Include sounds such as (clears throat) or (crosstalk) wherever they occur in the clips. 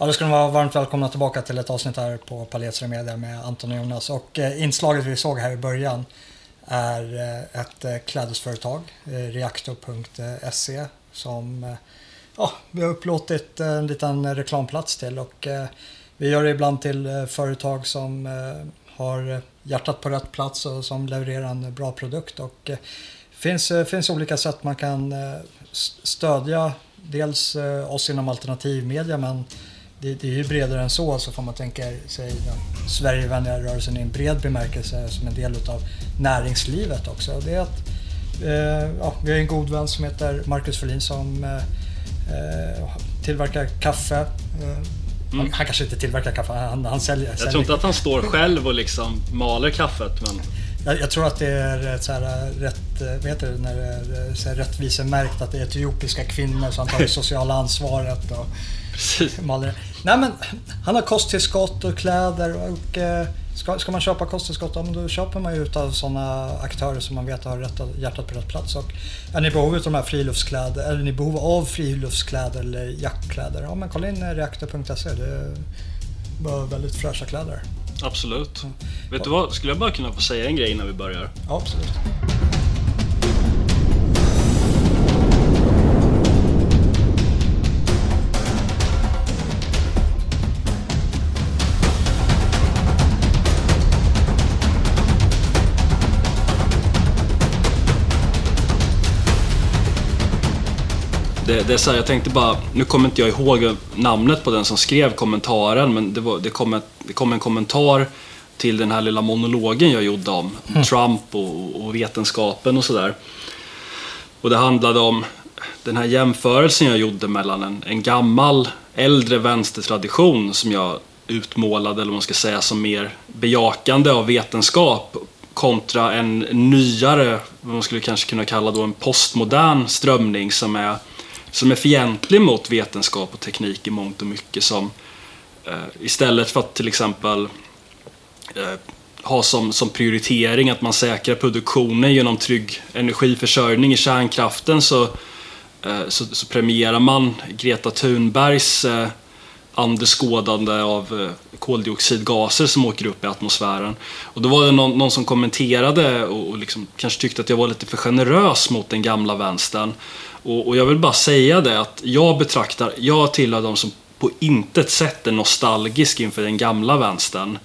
Ja, då ska ni vara varmt välkomna tillbaka till ett avsnitt här på Paletsre Media med Anton och Jonas. Och eh, inslaget vi såg här i början är eh, ett eh, klädesföretag, eh, reaktor.se, som eh, ja, vi har upplåtit eh, en liten reklamplats till. Och vi gör det ibland till företag som har hjärtat på rätt plats och som levererar en bra produkt. Och det finns, finns olika sätt man kan stödja dels oss inom alternativmedia men det, det, är ju bredare än så, så får man tänka sig den Sverigevänliga rörelsen i en bred bemärkelse som en del av näringslivet också. Det är att, eh, ja, vi har en god vän som heter Marcus Ferlin som eh, tillverkar kaffe. Eh, Mm. Han, han, kanske inte tillverkar kaffe, han, han säljer. Jag säljer. tror inte att han står själv och liksom maler kaffet. Men... Jag, jag tror att det är så här, rätt, vad heter det, när det så här rättvisemärkt att det är etiopiska kvinnor som tar (laughs) det sociala ansvaret. Och, Precis. Nej men han har kosttillskott och kläder och eh, ska, ska man köpa kosttillskott, ja, då köper man ju utav sådana aktörer som man vet har rätt, hjärtat på rätt plats. Och är ni i behov av de här friluftskläder, eller är ni i behov av friluftskläder eller jackkläder, ja men kolla in reaktor.se. Det är bara väldigt fräscha kläder. Absolut. Mm. Vet du vad, skulle jag bara kunna få säga en grej innan vi börjar? Ja, absolut. Det, det, är så här, jag tänkte bara, nu kommer inte jag ihåg namnet på den som skrev kommentaren, men det, var, det, kom, ett, det kom en kommentar till den här lilla monologen jag gjorde om mm. Trump och, och, vetenskapen och sådär. Och det handlade om den här jämförelsen jag gjorde mellan en, en gammal, äldre vänstertradition som jag utmålade, eller man ska säga, som mer bejakande av vetenskap kontra en nyare, vad man skulle kanske kunna kalla då en postmodern strömning som är som är fientlig mot vetenskap och teknik i mångt och mycket som eh, istället för att till exempel eh, ha som, som prioritering att man säkrar produktionen genom trygg energiförsörjning i kärnkraften så, eh, så, så, premierar man Greta Thunbergs eh, andeskådande av eh, koldioxidgaser som åker upp i atmosfären. Och då var det någon, någon som kommenterade och, och liksom kanske tyckte att jag var lite för generös mot den gamla vänstern. Och, och, jag vill bara säga det att jag betraktar, jag tillhör de som på intet sätt är nostalgisk inför den gamla vänstern.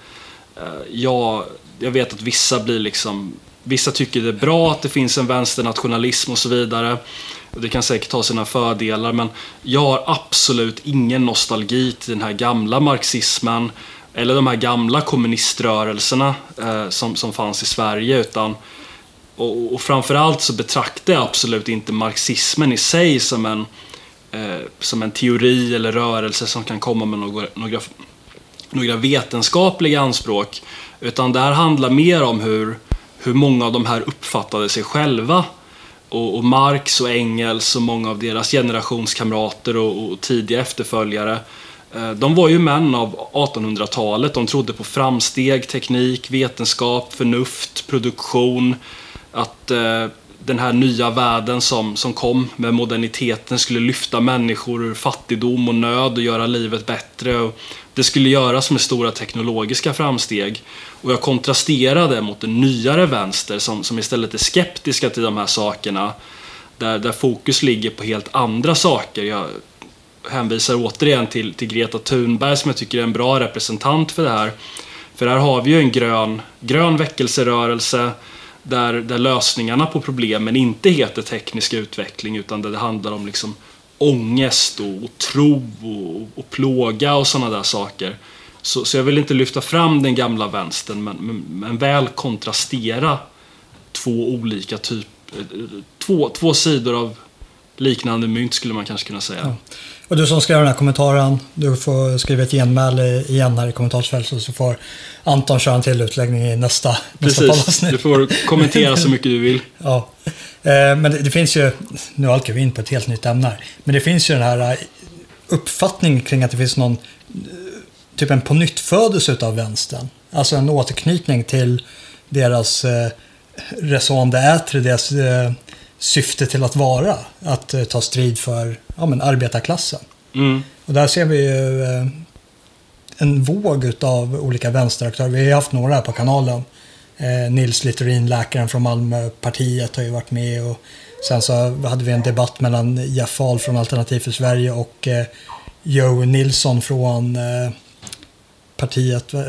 Eh, jag, jag vet att vissa blir liksom, vissa tycker det är bra att det finns en vänsternationalism och så vidare. Det kan säkert ha sina fördelar men jag har absolut ingen nostalgi till den här gamla marxismen eller de här gamla kommuniströrelserna eh, som, som fanns i Sverige utan och, och framförallt så betraktar jag absolut inte marxismen i sig som en, eh, som en teori eller rörelse som kan komma med några, några, några vetenskapliga anspråk. Utan det här handlar mer om hur, hur många av de här uppfattade sig själva. Och, och Marx och Engels och många av deras generationskamrater och, och tidiga efterföljare eh, de var ju män av 1800-talet. De trodde på framsteg, teknik, vetenskap, förnuft, produktion att eh, den här nya världen som, som kom med moderniteten skulle lyfta människor ur fattigdom och nöd och göra livet bättre. Och det skulle göras med stora teknologiska framsteg. Och jag kontrasterade mot den nyare vänster som, som istället är skeptiska till de här sakerna. Där, där fokus ligger på helt andra saker. Jag hänvisar återigen till, till Greta Thunberg som jag tycker är en bra representant för det här. För här har vi ju en grön, grön väckelserörelse där, där lösningarna på problemen inte heter teknisk utveckling utan där det handlar om liksom ångest och, och tro och, och plåga och sådana där saker. Så, så jag vill inte lyfta fram den gamla vänstern men, men, men väl kontrastera två olika typer, två, två sidor av liknande mynt skulle man kanske kunna säga. Ja. Och du som skrev den här kommentaren, du får skriva ett genmäle igen här i kommentarsfältet så får Anton köra en till utläggning i nästa, Precis, nästa du får kommentera så mycket du vill. (laughs) ja. Eh, men det, det, finns ju, nu halkar vi in på ett helt nytt ämne här, men det finns ju den här eh, uppfattningen kring att det finns någon, eh, typ en pånyttfödelse av vänstern. Alltså en återknytning till deras eh, raison d'être, deras eh, syfte till att vara. Att eh, ta strid för ja, men arbetarklassen. Mm. Och där ser vi ju eh, en våg av olika vänsteraktörer. Vi har haft några här på kanalen. Eh, Nils Littorin, läkaren från Malmöpartiet, har ju varit med. Och sen så hade vi en debatt mellan Jeff Ahl från Alternativ för Sverige och eh, Joe Nilsson från eh, partiet eh,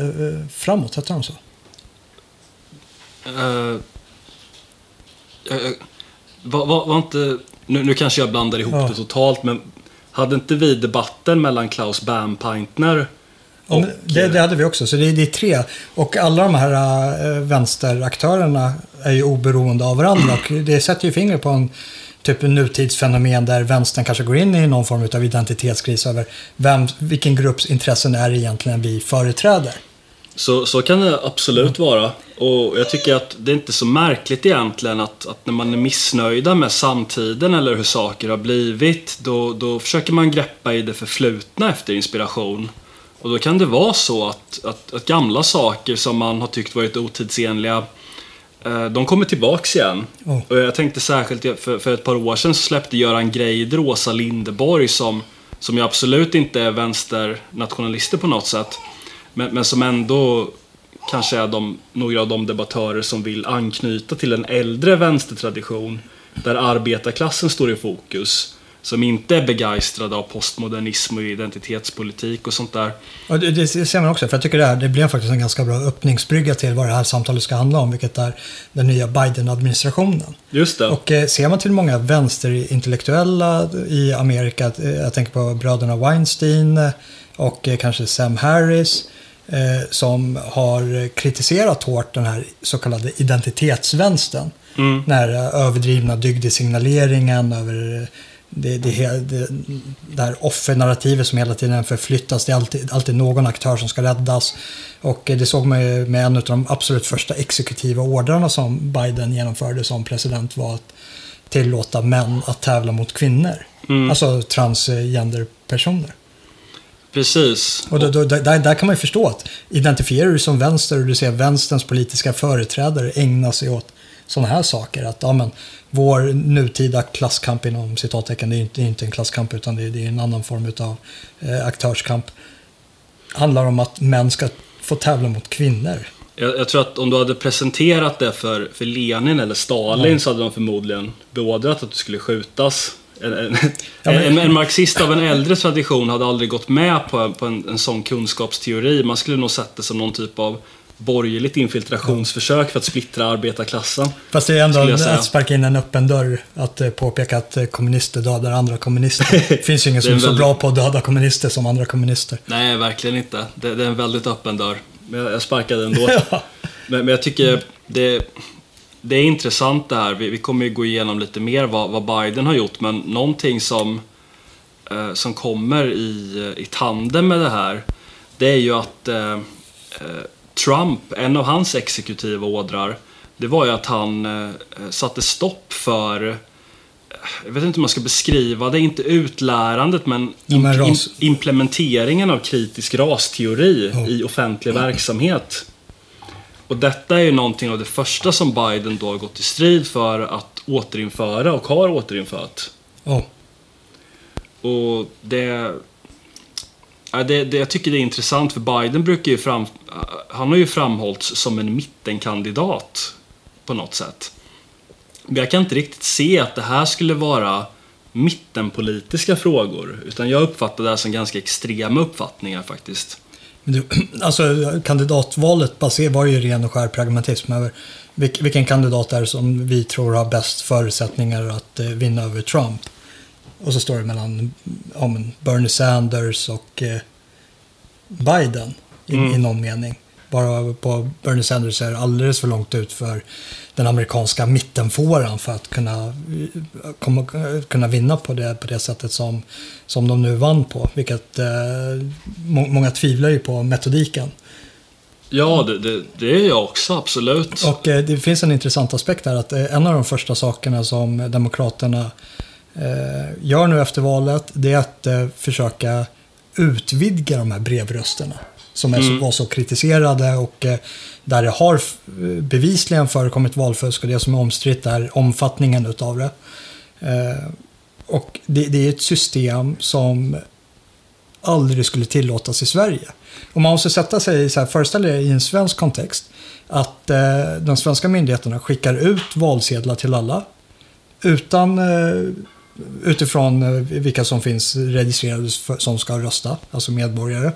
Framåt, hette de så? Uh, uh, var, var, var, inte... Nu, nu kanske jag blandar ihop ja. det totalt, men hade inte vi debatten mellan Klaus Bernpaintner och, det, det, hade vi också, så det, det, är tre. Och alla de här äh, vänsteraktörerna är ju oberoende av varandra. Och det sätter ju fingret på en typ en nutidsfenomen där vänstern kanske går in i någon form av identitetskris över vem, vilken grupps intressen är egentligen vi företräder. Så, så kan det absolut mm. vara. Och jag tycker att det är inte så märkligt egentligen att, att när man är missnöjda med samtiden eller hur saker har blivit, då, då försöker man greppa i det förflutna efter inspiration. Och då kan det vara så att, att, att gamla saker som man har tyckt varit otidsenliga eh, de kommer tillbaks igen. Oh. Och jag tänkte särskilt, för, för ett par år sedan så släppte Göran Greider och Åsa Lindeborg som, som ju absolut inte är vänsternationalister på något sätt. Men, men som ändå kanske är de, några av de debattörer som vill anknyta till en äldre vänstertradition där arbetarklassen står i fokus som inte är begeistrade av postmodernism och identitetspolitik och sånt där. Och det, det ser man också, för jag tycker det, här, det blev faktiskt en ganska bra öppningsbrygga till vad det här samtalet ska handla om, vilket är den nya Biden-administrationen. Just det. Och eh, ser man till många vänsterintellektuella i Amerika, eh, jag tänker på bröderna Weinstein eh, och eh, kanske Sam Harris, som har kritiserat hårt den här så kallade identitetsvänstern. Mm. Den här eh, överdrivna dygdesignaleringen över det, det, det, det här offernarrativet som hela tiden förflyttas. Det är alltid, alltid någon aktör som ska räddas. Och det såg man ju med en av de absolut första exekutiva ordrarna som Biden genomförde som president var att tillåta män att tävla mot kvinnor. Mm. Alltså transgenderpersoner. Precis. Och då, då, där, där kan man ju förstå att identifierar du som vänster och du ser vänsterns politiska företrädare ägna sig åt sådana här saker. Att ja, men, vår nutida klasskamp inom citattecken, det är inte, inte en klasskamp utan det är, det är en annan form av eh, aktörskamp. Handlar om att män ska få tävla mot kvinnor. Jag, jag, tror att om du hade presenterat det för, för Lenin eller Stalin mm. så hade de förmodligen beordrat att du skulle skjutas. En, en, en, en, marxist av en äldre tradition hade aldrig gått med på, på en, en sån kunskapsteori. Man skulle nog sett det som någon typ av borgerligt infiltrationsförsök för att splittra arbetarklassen. Fast det är ändå att sparka in en öppen dörr att eh, påpeka att eh, kommunister dödar andra kommunister. Det (laughs) finns ju ingen som är så väldigt... bra på att döda kommunister som andra kommunister. Nej, verkligen inte. Det, det är en väldigt öppen dörr. Men jag sparkade ändå. (laughs) ja. men, men jag tycker det, det är intressant det här. Vi, vi kommer ju gå igenom lite mer vad, vad Biden har gjort, men någonting som, eh, som kommer i, i tandem med det här, det är ju att eh, eh Trump, en av hans exekutiva ådrar, det var ju att han eh, satte stopp för eh, jag vet inte hur man ska beskriva det, inte utlärandet men, in, implementeringen av kritisk rasteori oh. i offentlig verksamhet. Och detta är ju någonting av det första som Biden då har gått i strid för att återinföra och har återinfört. Oh. Och det, Ja, det, det, jag tycker det är intressant för Biden brukar ju fram, han har ju framhållits som en mittenkandidat på något sätt. Men jag kan inte riktigt se att det här skulle vara mittenpolitiska frågor. Utan jag uppfattar det här som ganska extrema uppfattningar faktiskt. Du, (clears throat) alltså kandidatvalet baser, var ju ren och skär pragmatism över vilken kandidat är som vi tror har bäst förutsättningar att eh, vinna över Trump. Och så står det mellan om Bernie Sanders och eh, Biden i, mm. i någon mening. Bara på Bernie Sanders är alldeles för långt ut för den amerikanska mittenfåran för att kunna, komma, kunna vinna på det, på det sättet som, som de nu vann på. Vilket eh, må, många tvivlar ju på metodiken. Ja, det, det, det är jag också, absolut. Och eh, det finns en intressant aspekt här att eh, en av de första sakerna som Demokraterna eh, gör nu efter valet, det är att eh, försöka utvidga de här brevrösterna. Som är mm. var så kritiserade och eh, där det har bevisligen förekommit valfusk och det som är omstritt är omfattningen utav det. Eh, och det, det, är ett system som aldrig skulle tillåtas i Sverige. Och man måste sätta sig, så här, föreställa er i en svensk kontext, att eh, de svenska myndigheterna skickar ut valsedlar till alla. Utan, eh, utifrån eh, vilka som finns registrerade för, som ska rösta, alltså medborgare.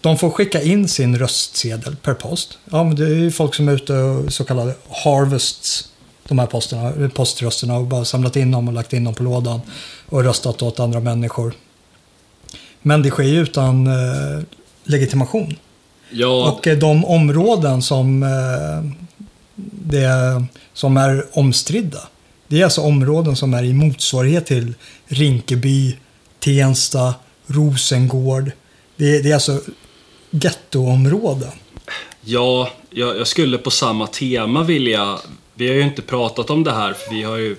De får skicka in sin röstsedel per post. Ja, men det är ju folk som är ute och så kallade harvests, de här posterna, poströsterna och bara samlat in dem och lagt in dem på lådan och röstat åt andra människor. Men det sker ju utan eh, legitimation. Ja, Och eh, de områden som, eh, det, som är omstridda, det är alltså områden som är i motsvarighet till Rinkeby, Tensta, Rosengård. Det, det är alltså gettoområden. ja jag, jag skulle på samma tema vilja... Vi har ju inte pratat om det här, för vi har ju...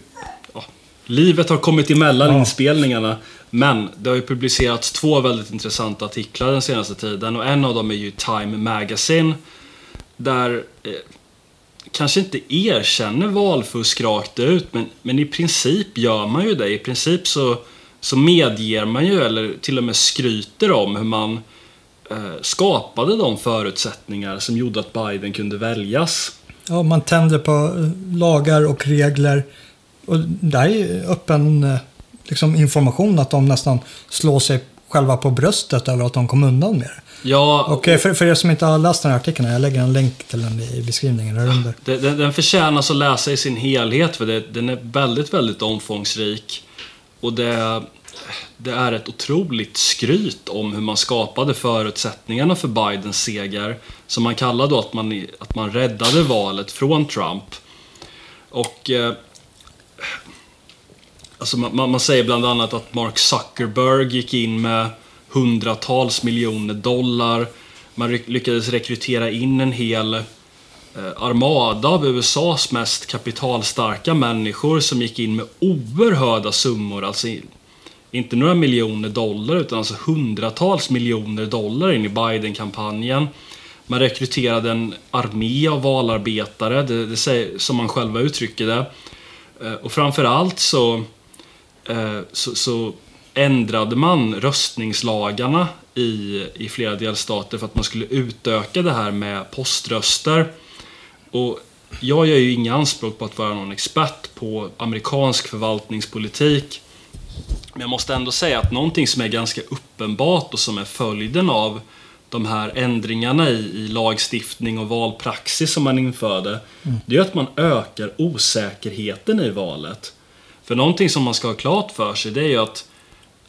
Ja, livet har kommit emellan Ja. inspelningarna. Men det har ju publicerats två väldigt intressanta artiklar den senaste tiden och en av dem är ju Time Magazine. Där eh, kanske inte erkänner valfusk rakt ut, men, men i princip gör man ju det. I princip så, så medger man ju, eller till och med skryter om hur man eh, skapade de förutsättningar som gjorde att Biden kunde väljas. Ja, man tänder på eh, lagar och regler. Och det här är ju öppen eh, liksom, information att de nästan slår sig själva på bröstet över att de kom undan med det. Ja, Och för, för er som inte har läst den här artikeln, jag lägger en länk till den i beskrivningen här under. den, den förtjänas att läsa i sin helhet för den är väldigt, väldigt omfångsrik. Och det, det är ett otroligt skryt om hur man skapade förutsättningarna för Bidens seger. Som man kallar då att man, att man räddade valet från Trump. Och... Eh, alltså man, man säger bland annat att Mark Zuckerberg gick in med hundratals miljoner dollar. Man lyckades rekrytera in en hel Eh, armada av USAs mest kapitalstarka människor som gick in med oerhörda summor. Alltså inte några miljoner dollar utan alltså hundratals miljoner dollar in i Biden-kampanjen. Man rekryterade en armé av valarbetare, det, det säger, som man själva uttrycker det. Eh, och framförallt så, eh, så, så ändrade man röstningslagarna i, i flera delstater för att man skulle utöka det här med poströster. Och jag gör ju inga anspråk på att vara någon expert på amerikansk förvaltningspolitik. Men jag måste ändå säga att någonting som är ganska uppenbart och som är följden av de här ändringarna i, i lagstiftning och valpraxis som man införde, det är att man ökar osäkerheten i valet. För någonting som man ska ha klart för sig, det är ju att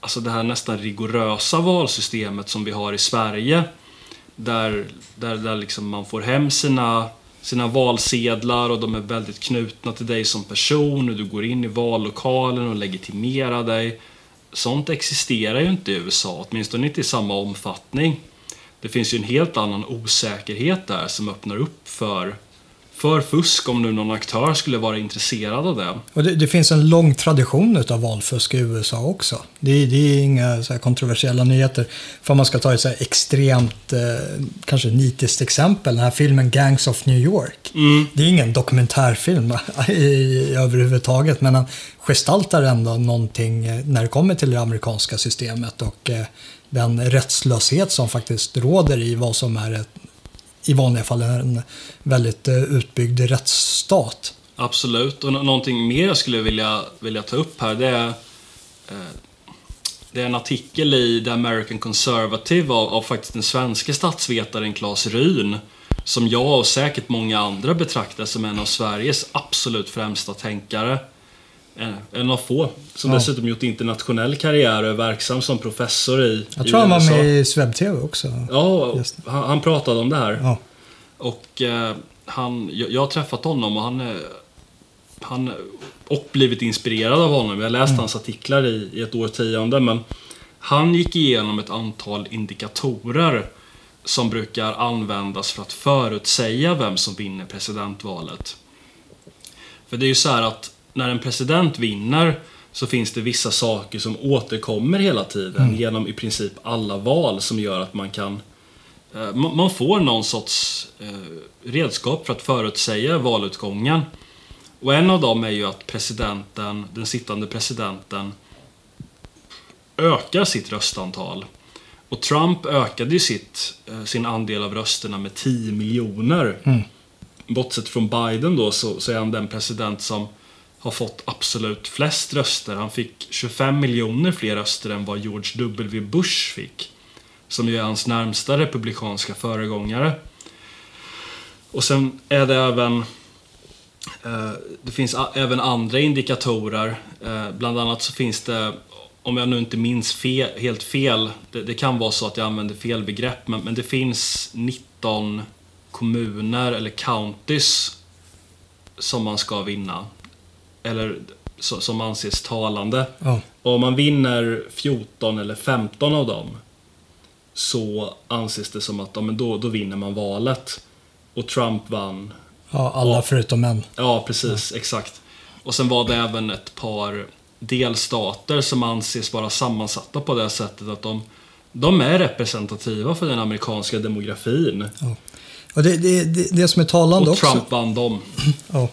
alltså det här nästan rigorösa valsystemet som vi har i Sverige, där, där, där liksom man får hem sina, sina valsedlar och de är väldigt knutna till dig som person och du går in i vallokalen och legitimerar dig. Sånt existerar ju inte i USA, åtminstone inte i samma omfattning. Det finns ju en helt annan osäkerhet där som öppnar upp för, för fusk om nu någon aktör skulle vara intresserad av det. Och det, det finns en lång tradition av valfusk i USA också. Det, är- det är inga kontroversiella nyheter. För man ska ta ett så här extremt, eh, kanske nitiskt exempel, den här filmen Gangs of New York. Det är ingen dokumentärfilm i, (laughs) i, överhuvudtaget, men den gestaltar ändå någonting eh, när det kommer till det amerikanska systemet och eh, den rättslöshet som faktiskt råder i vad som är ett, i vanliga fall en väldigt eh, utbyggd rättsstat. Absolut. Och någonting mer jag skulle vilja, vilja ta upp här det är eh, det är en artikel i The American Conservative av, av faktiskt den svenska statsvetaren Claes Ryn som jag och säkert många andra betraktar som en av Sveriges absolut främsta tänkare. En, en av få. Som Ja. dessutom gjort internationell karriär och är verksam som professor i Jag i tror han var USA. med i Swebb-TV också. Ja, han, han pratade om det här. Ja. Och eh, han, jag, jag har träffat honom och han, eh, han och blivit inspirerad av honom. Jag har läst hans artiklar i, i ett årtionde men han gick igenom ett antal indikatorer som brukar användas för att förutsäga vem som vinner presidentvalet. För det är ju så här att när en president vinner så finns det vissa saker som återkommer hela tiden genom i princip alla val som gör att man kan eh, man man får någon sorts eh, redskap för att förutsäga valutgången. Och en av dem är ju att presidenten, den sittande presidenten ökar sitt röstantal. Och Trump ökade ju sitt, eh, sin andel av rösterna med 10 miljoner. Mm. Bortsett från Biden då så, så är han den president som har fått absolut flest röster. Han fick 25 miljoner fler röster än vad George W. Bush fick. Som ju är hans närmsta republikanska föregångare. Och sen är det även eh, det finns även andra indikatorer. Eh, bland annat så finns det, om jag nu inte minns fe, helt fel, det, det kan vara så att jag använder fel begrepp, men, men det finns 19 kommuner eller counties som man ska vinna. Eller så, som anses talande. Ja. Och om man vinner 14 eller 15 av dem så anses det som att ja, men då, då vinner man valet. Och Trump vann ja, alla Ja. förutom en. Ja, precis. Exakt. Och sen var det även ett par delstater som anses vara sammansatta på det sättet att de, de är representativa för den amerikanska demografin. Och det, det, det, det som är talande Och också. Trump vann dem. Ja.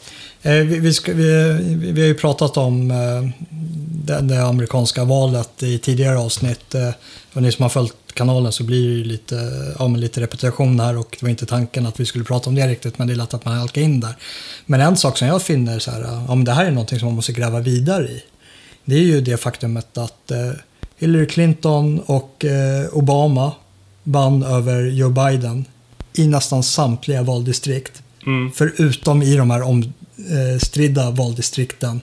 Eh, Vi, vi, ska, vi, vi har ju pratat om eh, det, det amerikanska valet i tidigare avsnitt. eh, Och ni som har följt kanalen så blir det ju lite, ja, lite repetition här och det var inte tanken att vi skulle prata om det riktigt men det är lätt att man halkar in där. Men en sak som jag finner så här, ja, det här är någonting som man måste gräva vidare i. Det är ju det faktumet att eh, Hillary Clinton och eh, Obama vann över Joe Biden i nästan samtliga valdistrikt. Mm. Förutom i de här Eh, omstridda valdistrikten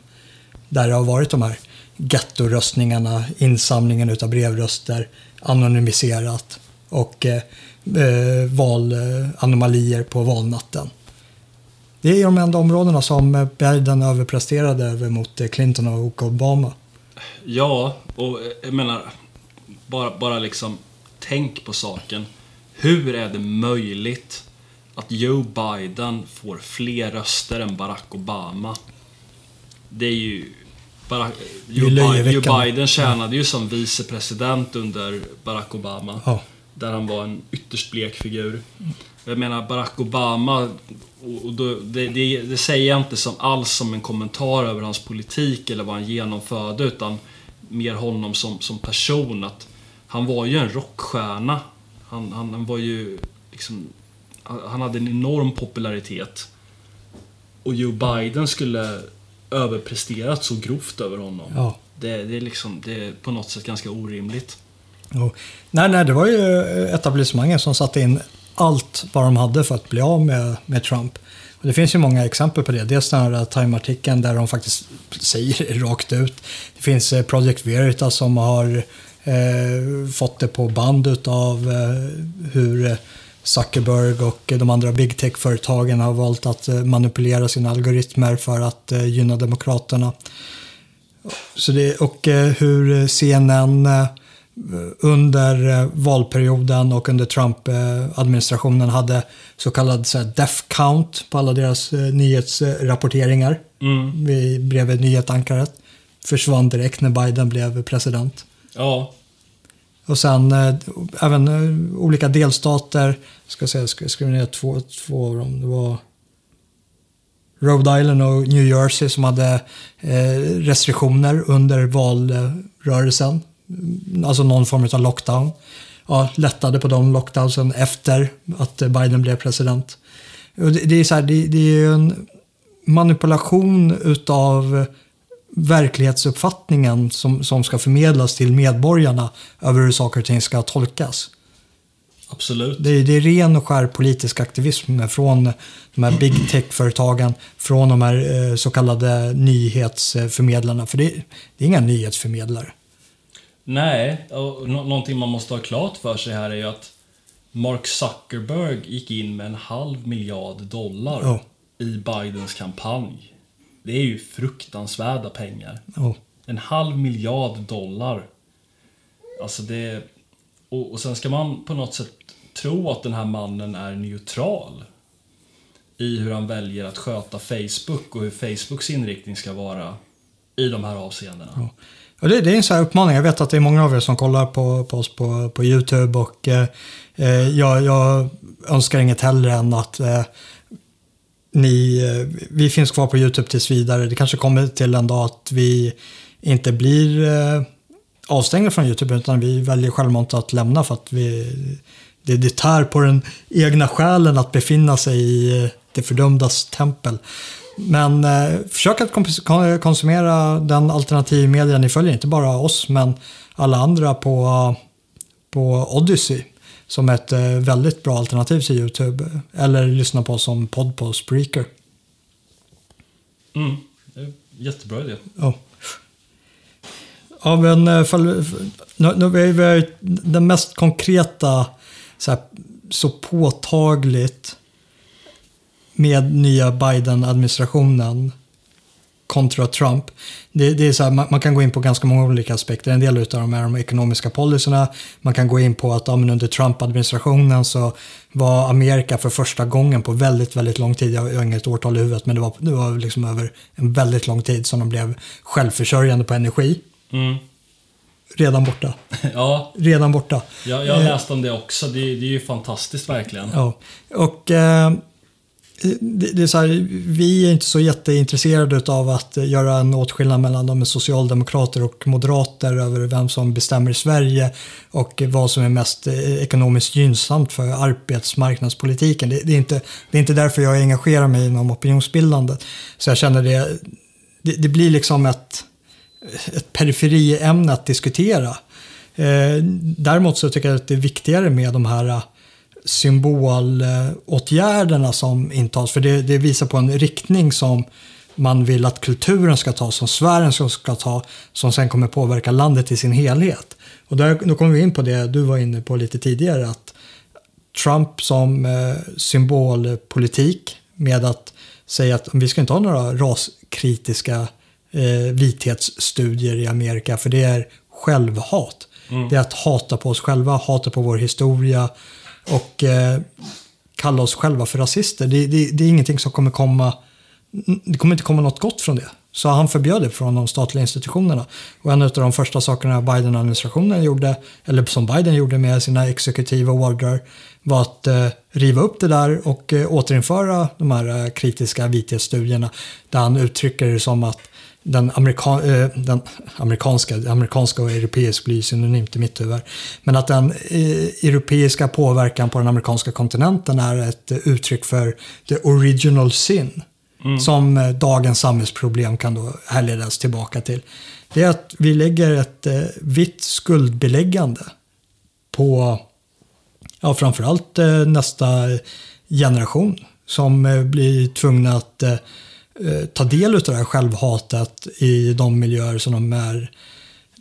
där det har varit de här gettoröstningarna, insamlingen utav brevröster, anonymiserat och eh, eh valanomalier på valnatten. Det är de enda områdena som Biden överpresterade över mot eh, Clinton och Obama. Ja, och jag menar, bara, bara liksom tänk på saken. Hur är det möjligt att Joe Biden får fler röster än Barack Obama? Det är ju... Barack, Joe, Bi- Joe. Biden tjänade ju som vicepresident under Barack Obama. Ja. Där han var en ytterst blek figur. Jag menar Barack Obama, och då, det, det, det säger jag inte som alls som en kommentar över hans politik eller vad han genomförde utan mer honom som, som person. att Han var ju en rockstjärna. Han, han, han var ju liksom, han hade en enorm popularitet. Och Joe Biden skulle överpresterat så grovt över honom. Ja. Det, det, är liksom, det är på något sätt ganska orimligt. Och, nej, nej, det var ju etablissemanget som satte in allt vad de hade för att bli av med, med Trump. Och det finns ju många exempel på det. Dels den här Time-artikeln där de faktiskt säger det rakt ut. Det finns eh, Project Veritas som har eh, fått det på band utav eh, hur eh, Zuckerberg och de andra big tech-företagen har valt att eh, manipulera sina algoritmer för att eh, gynna demokraterna. Så det, och eh, hur CNN eh, under eh, valperioden och under Trump-administrationen hade så kallad så här, death count på alla deras eh, nyhetsrapporteringar Mm. vid- bredvid nyhetsankaret. Försvann direkt när Biden blev president. Ja, Och sen eh, även eh, olika delstater, ska säga, jag skriva ner två, två av dem. Det var Rhode Island och New Jersey som hade eh, restriktioner under valrörelsen. Alltså någon form av lockdown. Ja, lättade på de lockdownsen efter att Biden blev president. Och det, det är så här, det, det är ju en manipulation utav verklighetsuppfattningen som, som ska förmedlas till medborgarna över hur saker och ting ska tolkas absolut. Det är, det är ren och skär politisk aktivism från de här big tech-företagen, från de här eh, så kallade nyhetsförmedlarna. För det, det är inga nyhetsförmedlare. Nej, och nå- någonting man måste ha klart för sig här är ju att Mark Zuckerberg gick in med en halv miljard dollar Ja. i Bidens kampanj. Det är ju fruktansvärda pengar. Oh. En halv miljard dollar. Alltså det... Och, och sen ska man på något sätt tro att den här mannen är neutral. I hur han väljer att sköta Facebook och hur Facebooks inriktning ska vara i de här avseendena. Och det, det är en sån här uppmaning. Jag vet att det är många av er som kollar på, på oss på, på YouTube och eh, eh, jag, jag önskar inget hellre än att eh, ni, eh, vi finns kvar på YouTube tills vidare. Det kanske kommer till en dag att vi inte blir eh, avstängda från YouTube utan vi väljer självmant att lämna för att vi, det, det tär på den egna själen att befinna sig i eh, det fördömdas tempel. Men eh, försök att konsumera den alternativmedia ni följer, inte bara oss men alla andra på, på Odyssey som ett eh, väldigt bra alternativ till YouTube. Eller lyssna på oss som podd på Spreaker. Mm. Jättebra idé. Ja. Ja, men eh, nu, nu, vi vi den mest konkreta, så, här, så påtagligt med nya Biden-administrationen kontra Trump. Det, det är så här, man, man, kan gå in på ganska många olika aspekter. En del av dem är de ekonomiska policyerna. Man kan gå in på att ja, under Trump-administrationen så var Amerika för första gången på väldigt, väldigt lång tid, jag har inget årtal i huvudet, men det var, det var liksom över en väldigt lång tid som de blev självförsörjande på energi. Mm. Redan borta. (laughs) Ja, Redan borta. jag, jag har läst om det också. Det, det är ju fantastiskt verkligen. Ja, och eh, det, det är så här, vi är inte så jätteintresserade av att göra en åtskillnad mellan de socialdemokrater och moderater över vem som bestämmer i Sverige och vad som är mest eh, ekonomiskt gynnsamt för arbetsmarknadspolitiken. Det, det, är, inte, det är inte därför jag engagerar mig inom opinionsbildandet. Så jag känner det, det, det blir liksom ett, ett periferiämne att diskutera. Eh, däremot så tycker jag att det är viktigare med de här eh, symbolåtgärderna som intas. För det, det, visar på en riktning som man vill att kulturen ska ta, som Sverige ska ta, som sen kommer påverka landet i sin helhet. Och där, då kommer vi in på det du var inne på lite tidigare, att Trump som eh, symbolpolitik med att säga att vi ska inte ha några raskritiska eh, vithetsstudier i Amerika, för det är självhat. Mm. Det är att hata på oss själva, hata på vår historia, och eh, kalla oss själva för rasister. Det, det, det, är ingenting som kommer komma, det kommer inte komma något gott från det. Så han förbjöd det från de statliga institutionerna. Och en av de första sakerna Biden-administrationen gjorde, eller som Biden gjorde med sina exekutiva ordrar, var att eh, riva upp det där och eh, återinföra de här eh, kritiska vithetsstudierna. Där han uttrycker det som att den, amerika, eh, den amerikanska, amerikanska och europeisk blir synonymt i mitt huvud. Men att den eh, europeiska påverkan på den amerikanska kontinenten är ett uttryck för the original sin. Mm. Som eh, dagens samhällsproblem kan då härledas tillbaka till. Det är att vi lägger ett vitt skuldbeläggande på ja, framförallt nästa generation som blir tvungna att Eh, Eh, ta del av det här självhatet i de miljöer som de är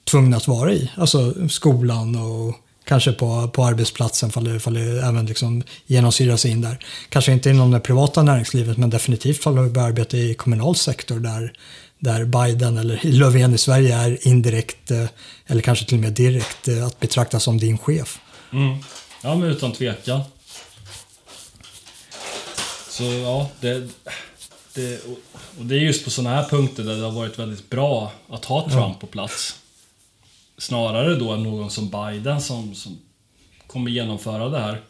tvungna att vara i. Alltså skolan och kanske på, på arbetsplatsen fall det, fall det även liksom genomsyras in där. Kanske inte inom det privata näringslivet men definitivt fall vi börjar arbeta i kommunal sektor där, där Biden eller Löfven i Sverige är indirekt eh, eller kanske till och med direkt eh, att betrakta som din chef. Mm. Ja men utan tvekan. Så ja, det det, och det är just på sådana här punkter där det har varit väldigt bra att ha Trump ja. på plats. Snarare då än någon som Biden som, som kommer genomföra det här.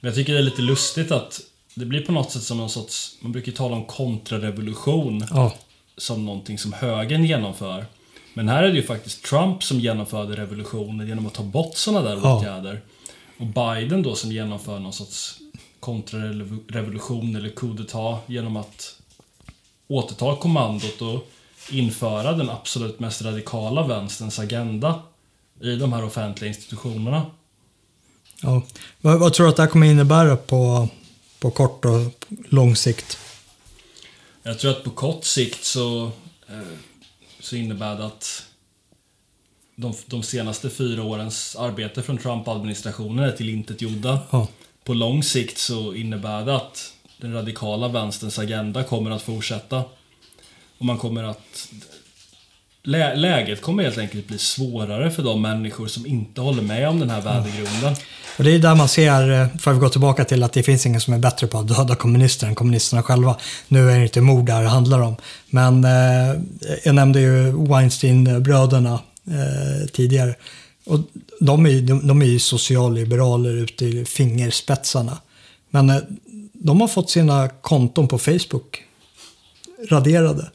Men jag tycker det är lite lustigt att det blir på något sätt som någon sorts, man brukar tala om kontrarevolution. Ja. Som någonting som högern genomför. Men här är det ju faktiskt Trump som genomförde revolutionen genom att ta bort sådana där ja. åtgärder. Och Biden då som genomför någon sorts kontrarevolution eller coup d'etat genom att återta kommandot och införa den absolut mest radikala vänsterns agenda i de här offentliga institutionerna. Ja. Vad, vad tror du att det här kommer innebära på, på kort och lång sikt? Jag tror att på kort sikt så, eh, så innebär det att de, de senaste fyra årens arbete från Trump-administrationen är tillintetgjorda. Ja. På lång sikt så innebär det att den radikala vänsterns agenda kommer att fortsätta. Och man kommer att... Lä läget kommer helt enkelt bli svårare för de människor som inte håller med om den här värdegrunden. Mm. Och det är där man ser, eh, för att gå tillbaka till att det finns ingen som är bättre på att döda kommunister än kommunisterna själva. Nu är det inte mord det här handlar om. Men eh, jag nämnde ju Weinstein-bröderna eh, tidigare. Och de är, de, de är ju socialliberaler ute i fingerspetsarna. Men eh, de har fått sina konton på Facebook raderade.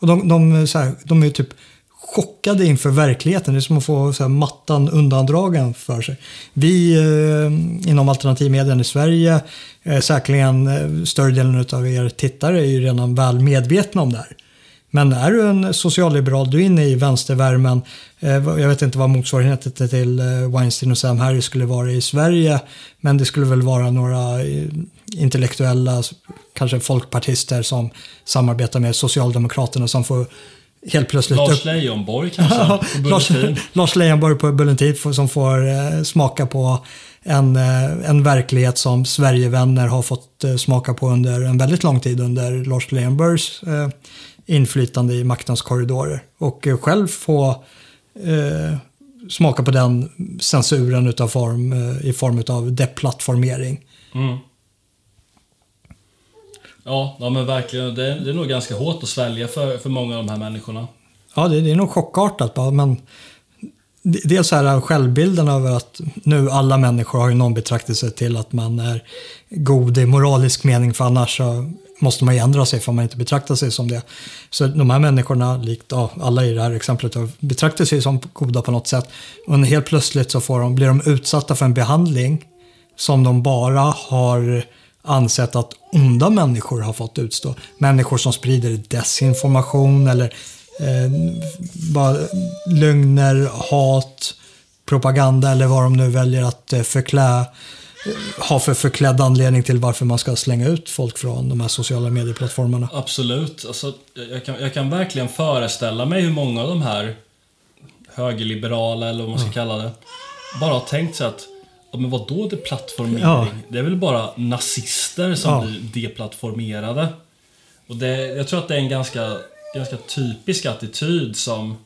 Och de, de, så här, de är typ chockade inför verkligheten. Det är som att få så här, mattan undandragen för sig. Vi eh, inom alternativmedien i Sverige, eh, säkerligen eh, större delen av er tittare är ju redan väl medvetna om det här. Men är du en socialliberal, du är inne i vänstervärmen. Eh, jag vet inte vad motsvarigheten till eh, Weinstein och Sam Harris skulle vara i Sverige. Men det skulle väl vara några eh, intellektuella, kanske folkpartister som samarbetar med Socialdemokraterna som får helt plötsligt... Lars Leijonborg kanske? (laughs) Lars, Lars Leijonborg på Bulletin som får eh, smaka på en, eh, en verklighet som Sverigevänner har fått eh, smaka på under en väldigt lång tid under Lars Leijonborgs inflytande i maktens korridorer. Och eh, själv få eh, smaka på den censuren utav form, i form av deplattformering. Mm. Ja, ja men verkligen. Det är, det är nog ganska hårt att svälja för, för många av de här människorna. Ja, det, det är nog chockartat. Men dels här självbilden över att nu alla människor har ju någon betraktelse till att man är god i moralisk mening för annars så måste man ju ändra sig för man inte betraktar sig som det. Så de här människorna, likt ja, alla i det här exemplet, betraktar sig som goda på något sätt. Och helt plötsligt så får de, blir de utsatta för en behandling som de bara har ansett att onda människor har fått utstå. Människor som sprider desinformation eller eh, bara lögner, hat, propaganda eller vad de nu väljer att eh, förklä, ha för förklädd anledning till varför man ska slänga ut folk från de här sociala medieplattformarna. Absolut. Alltså, jag, kan, jag kan verkligen föreställa mig hur många av de här högerliberala, eller vad man ska mm. kalla det, bara har tänkt sig att Ja, men vad då deplattformering? Ja. Det är väl bara nazister som ja. blir deplattformerade. Och det, jag tror att det är en ganska, ganska typisk attityd som,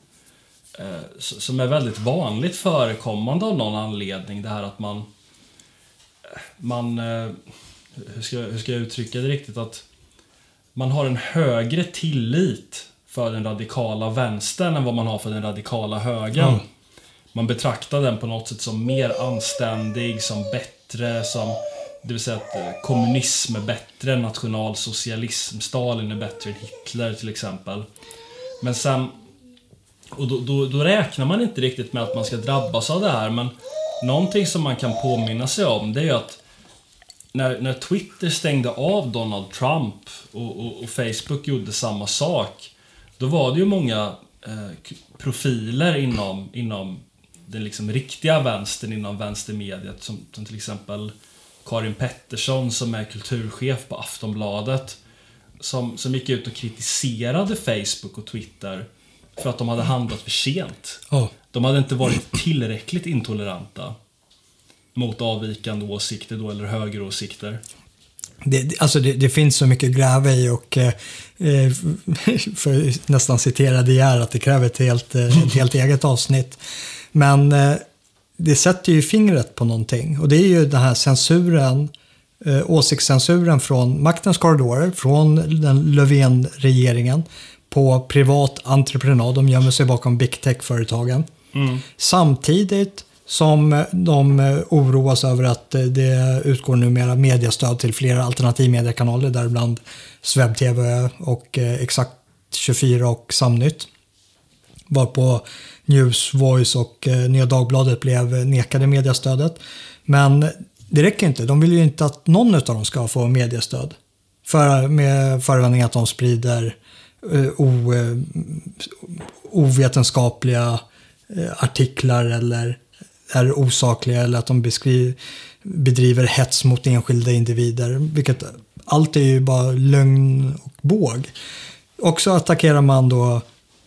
eh, som är väldigt vanligt förekommande av någon anledning. Det här att man... man eh, hur, ska, hur ska jag uttrycka det riktigt? Att man har en högre tillit för den radikala vänstern än vad man har för den radikala högern. Mm man betraktar den på något sätt som mer anständig, som bättre, som det vill säga att eh, kommunism är bättre än nationalsocialism. Stalin är bättre än Hitler till exempel. Men sen... Och då, då, då, räknar man inte riktigt med att man ska drabbas av det här, men någonting som man kan påminna sig om, det är ju att när, när Twitter stängde av Donald Trump och, och, och Facebook gjorde samma sak, då var det ju många eh, profiler inom, inom den liksom riktiga vänstern inom vänstermediet som, som till exempel Karin Pettersson som är kulturchef på Aftonbladet som, som gick ut och kritiserade Facebook och Twitter för att de hade handlat för sent. Oh. De hade inte varit tillräckligt intoleranta mot avvikande åsikter då, eller högeråsikter. Det, alltså det, det, finns så mycket gräva i och eh, eh (laughs) för att nästan citera De Geer att det kräver ett helt, eh, ett helt eget avsnitt. Men eh, det sätter ju fingret på någonting och det är ju den här censuren, eh, åsiktscensuren från maktens korridorer, från den Löfven-regeringen på privat entreprenad. De gömmer sig bakom big tech-företagen. Mm. Samtidigt som eh, de eh, oroas över att eh, det utgår numera mediestöd till flera alternativmediekanaler, däribland SvebTV och Exakt 24 och Samnytt. Varpå News, Voice och Nya Dagbladet blev nekade mediestödet. Men det räcker inte. De vill ju inte att någon av dem ska få mediestöd. För, med förevändning att de sprider o, ovetenskapliga Eh, artiklar eller är osakliga eller att de beskriver, bedriver hets mot enskilda individer. Vilket allt är ju bara lögn och båg. Också attackerar man då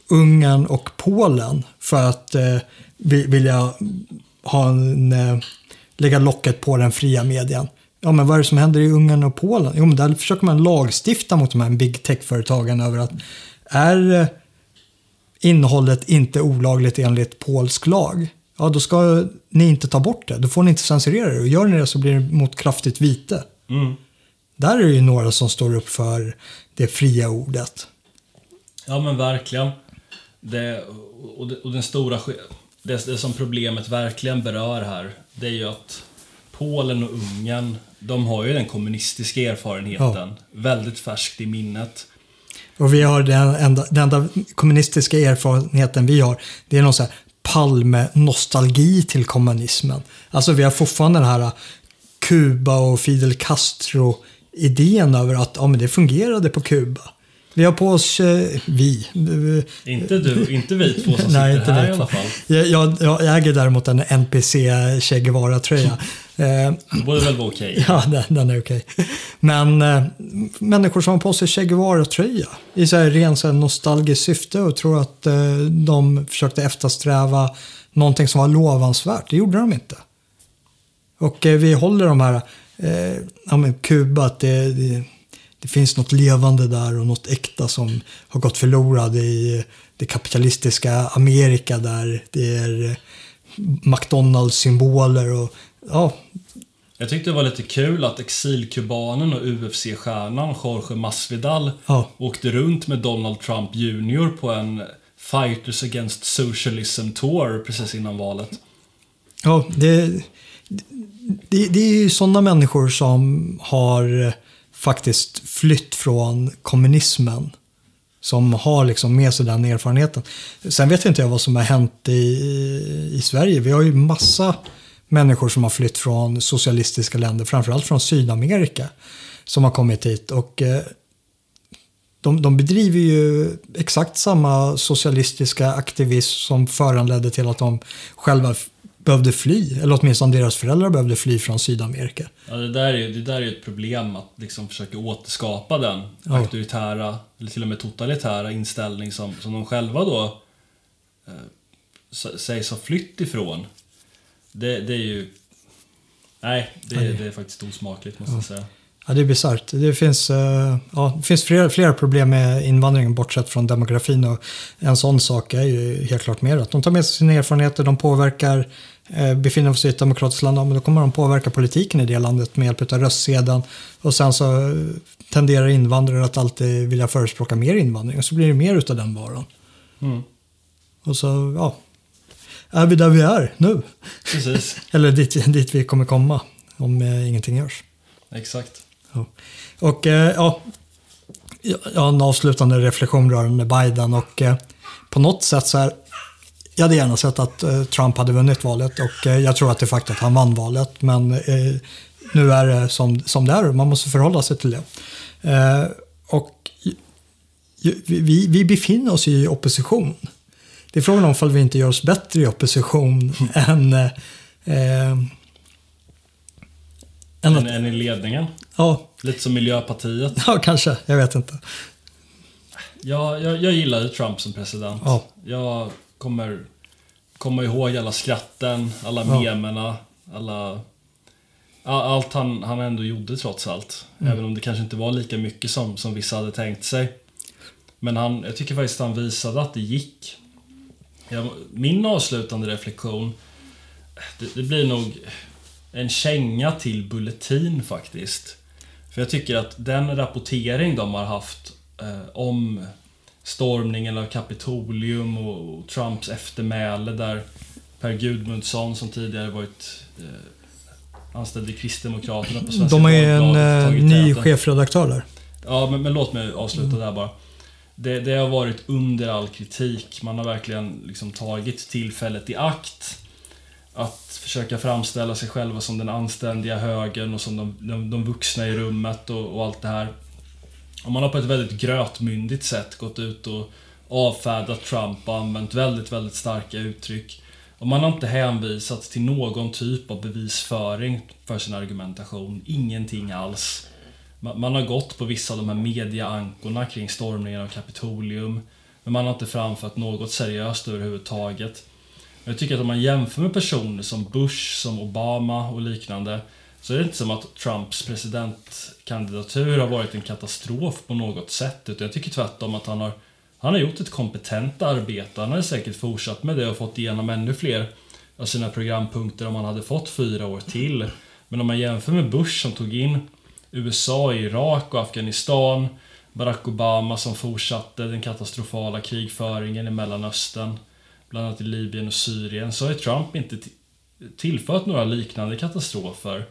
Ungern och Polen för att eh, vilja ha en, eh, lägga locket på den fria medien. Ja, men vad är det som händer i Ungern och Polen? Jo, men där försöker man lagstifta mot de här big tech-företagen över att är eh, innehållet inte olagligt enligt polsk lag, ja då ska ni inte ta bort det. Då får ni inte censurera det. Och gör ni det så blir det mot kraftigt vite. Mm. Där är det ju några som står upp för det fria ordet. Ja men verkligen. Det, och, det, och den stora det, det som problemet verkligen berör här, det är ju att Polen och Ungern, de har ju den kommunistiska erfarenheten ja. väldigt färskt i minnet. Och vi har den enda, den enda kommunistiska erfarenheten vi har, det är någon sån här Palme-nostalgi till kommunismen. Alltså vi har fortfarande den här Kuba och Fidel Castro-idén över att ja, men det fungerade på Kuba. Vi har på oss, eh, vi. Inte du, inte vi två som (laughs) Nej, sitter inte här i alla fall. Jag, jag, jag äger däremot en NPC Che Guevara-tröja. (laughs) Eh, Det borde väl vara okej. (laughs) Ja, den, den är okej. Men eh, människor som har på sig Che Guevara-tröja i så här ren så här nostalgiskt syfte och tror att eh, de försökte eftersträva någonting som var lovansvärt. Det gjorde de inte. Och eh, vi håller de här, eh, ja men Kuba, att det, det, det finns något levande där och något äkta som har gått förlorat i det kapitalistiska Amerika där det är McDonalds-symboler och ja, Jag tyckte det var lite kul att exilkubanen och UFC-stjärnan Jorge Masvidal Ja. åkte runt med Donald Trump Jr på en Fighters Against Socialism Tour precis innan valet. Ja, det, det, det är ju sådana människor som har faktiskt flytt från kommunismen. Som har liksom med sig den erfarenheten. Sen vet inte jag vad som har hänt i, i Sverige. Vi har ju massa människor som har flytt från socialistiska länder, framförallt från Sydamerika, som har kommit hit. Och eh, de, de bedriver ju exakt samma socialistiska aktivism som föranledde till att de själva behövde fly, eller åtminstone deras föräldrar behövde fly från Sydamerika. Ja, det, där är, det där är ju ett problem att liksom försöka återskapa den Ja. auktoritära, eller till och med totalitära inställning som, som de själva då eh, sägs ha flytt ifrån. Det, det är ju... Nej, det- det är faktiskt osmakligt måste jag säga. Ja, det är bisarrt. Det finns, eh, ja, det finns flera, flera problem med invandringen bortsett från demografin. Och en sån sak är ju helt klart mer att de tar med sig sina erfarenheter, de påverkar, eh, befinner sig i ett demokratiskt land, ja, men då kommer de påverka politiken i det landet med hjälp av röstsedeln. Och sen så eh, tenderar invandrare att alltid vilja förespråka mer invandring och så blir det mer utav den varan. Mm. Och så, ja, är vi där vi är nu. Precis, (laughs) Eller dit, dit vi kommer komma om eh, ingenting görs. exakt. Ja. Och eh, ja, jag har en avslutande reflektion rörande Biden och eh, på något sätt så här, jag hade gärna sett att eh, Trump hade vunnit valet och eh, jag tror att det är faktiskt att han vann valet men nu är det som, som det är och man måste förhålla sig till det. Och vi, vi befinner oss i opposition. Det är frågan om ifall vi inte gör oss bättre i opposition än eh, eh, än att, en i ledningen. Ja, Lite som Miljöpartiet. Ja, kanske. Jag vet inte. Jag, jag, jag gillar ju Trump som president. Ja. Jag kommer komma ihåg alla skratten, alla Ja. memerna, alla... Allt han, han ändå gjorde trots allt. Mm. Även om det kanske inte var lika mycket som, som vissa hade tänkt sig. Men han, jag tycker faktiskt han visade att det gick. Jag, min avslutande reflektion, det, det blir nog en känga till Bulletin faktiskt. För jag tycker att den rapportering de har haft eh, om stormningen av Kapitolium och, och Trumps eftermäle där Per Gudmundsson som tidigare varit eh, anställd i Kristdemokraterna på Svenska De har ju en eh, ny täten. chefredaktör där. Ja, men, men låt mig avsluta där bara. Det, det har varit under all kritik. Man har verkligen liksom tagit tillfället i akt att försöka framställa sig själva som den anständiga högern och som de, de, de vuxna i rummet och, och allt det här. Och man har på ett väldigt grötmyndigt sätt gått ut och avfärdat Trump och använt väldigt, väldigt starka uttryck. Och man har inte hänvisat till någon typ av bevisföring för sin argumentation. Ingenting alls. Man man har gått på vissa av de här mediaankorna kring stormningen av Kapitolium. Men man har inte framfört något seriöst överhuvudtaget. Jag tycker att om man jämför med personer som Bush, som Obama och liknande så är det inte som att Trumps presidentkandidatur har varit en katastrof på något sätt. Utan jag tycker tvärtom att han har, han har gjort ett kompetent arbete. Han har säkert fortsatt med det och fått igenom ännu fler av sina programpunkter om han hade fått fyra år till. Men om man jämför med Bush som tog in USA, i Irak och Afghanistan. Barack Obama som fortsatte den katastrofala krigföringen i Mellanöstern. Bland annat i Libyen och Syrien. Så har ju Trump inte tillfört några liknande katastrofer.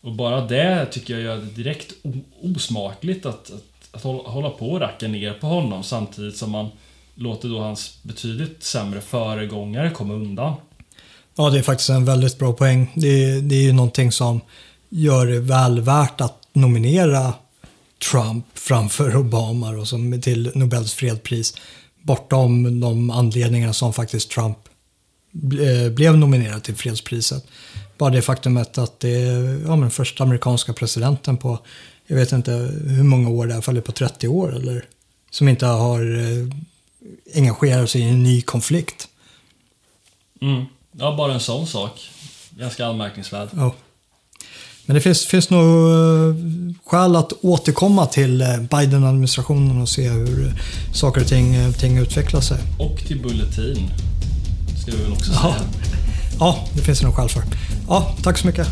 Och bara det tycker jag gör det direkt osmakligt att, att att hålla på och racka ner på honom samtidigt som man låter då hans betydligt sämre föregångare komma undan. Ja, det är faktiskt en väldigt bra poäng. Det, det är ju någonting som gör det väl värt att nominera Trump framför Obama och som till Nobels fredspris. Bortom de anledningar som faktiskt Trump eh, blev nominerad till fredspriset. Bara det faktumet att det är ja, men första amerikanska presidenten på, jag vet inte hur många år det är, fallit på 30 år eller som inte har eh, engagerat sig i en ny konflikt. Mm. Ja, bara en sån sak. Ganska anmärkningsvärd. Ja. Men det finns, finns nog eh, skäl att återkomma till eh, Biden-administrationen och se hur saker och ting, eh, ting utvecklar sig. Och till Bulletin. Ska vi väl också säga. Ja, ja det finns det nog skäl för. Ja, tack så mycket.